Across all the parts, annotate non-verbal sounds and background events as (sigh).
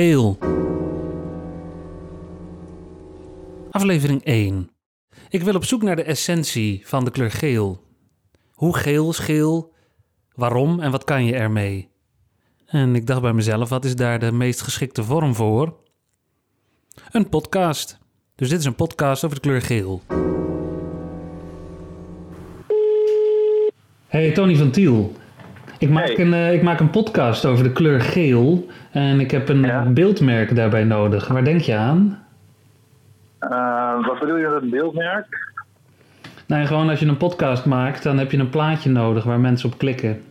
Geel. Aflevering 1. Ik wil op zoek naar de essentie van de kleur geel. Hoe geel is geel? Waarom en wat kan je ermee? En ik dacht bij mezelf, wat is daar de meest geschikte vorm voor? Een podcast. Dus dit is een podcast over de kleur geel. Hey, Tony van Tiel. Ik maak, Hey. een, eh, ik maak een podcast over de kleur geel en ik heb een Ja. beeldmerk daarbij nodig. Waar denk je aan? Eh, wat bedoel je met het beeldmerk? Nou, gewoon als je een podcast maakt, dan heb je een plaatje nodig waar mensen op klikken.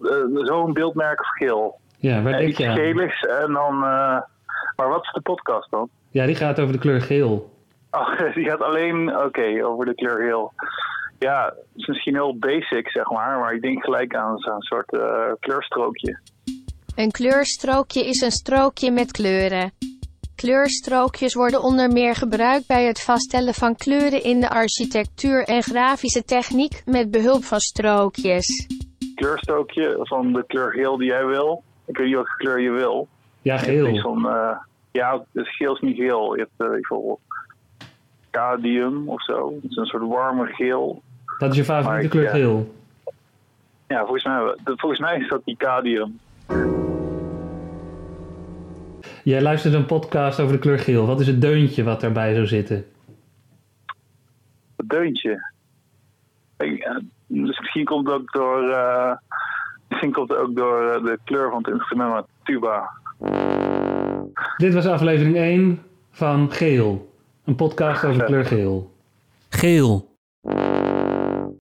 Eh, Zo'n beeldmerk of geel? Ja, waar denk je aan? geligs en dan... maar wat is de podcast dan? Ja, die gaat over de kleur geel. (laughs) Oh, die gaat alleen, oké, over de kleur geel. Ja, het is misschien heel basic, zeg maar, maar ik denk gelijk aan zo'n soort eh, kleurstrookje. Een kleurstrookje is een strookje met kleuren. Kleurstrookjes worden onder meer gebruikt bij het vaststellen van kleuren in de architectuur en grafische techniek met behulp van strookjes. Kleurstrookje van de kleur geel die jij wil. Ik weet niet welke kleur je wil. Ja, geel. van, eh, ja, dus geel is niet geel. Je hebt eh, bijvoorbeeld cadmium of zo. Het is een soort warme geel. Dat is je favoriete kleur ja. geel. Ja, volgens mij, volgens mij is dat die cadmium. Jij luistert een podcast over de kleur geel. Wat is het deuntje wat daarbij zou zitten? Het deuntje. Ik, eh, dus misschien komt het ook door, eh, misschien komt het ook door eh, de kleur van het instrument, maar tuba. Dit was aflevering 1 van Geel. Een podcast over de (laughs) kleur geel. Geel.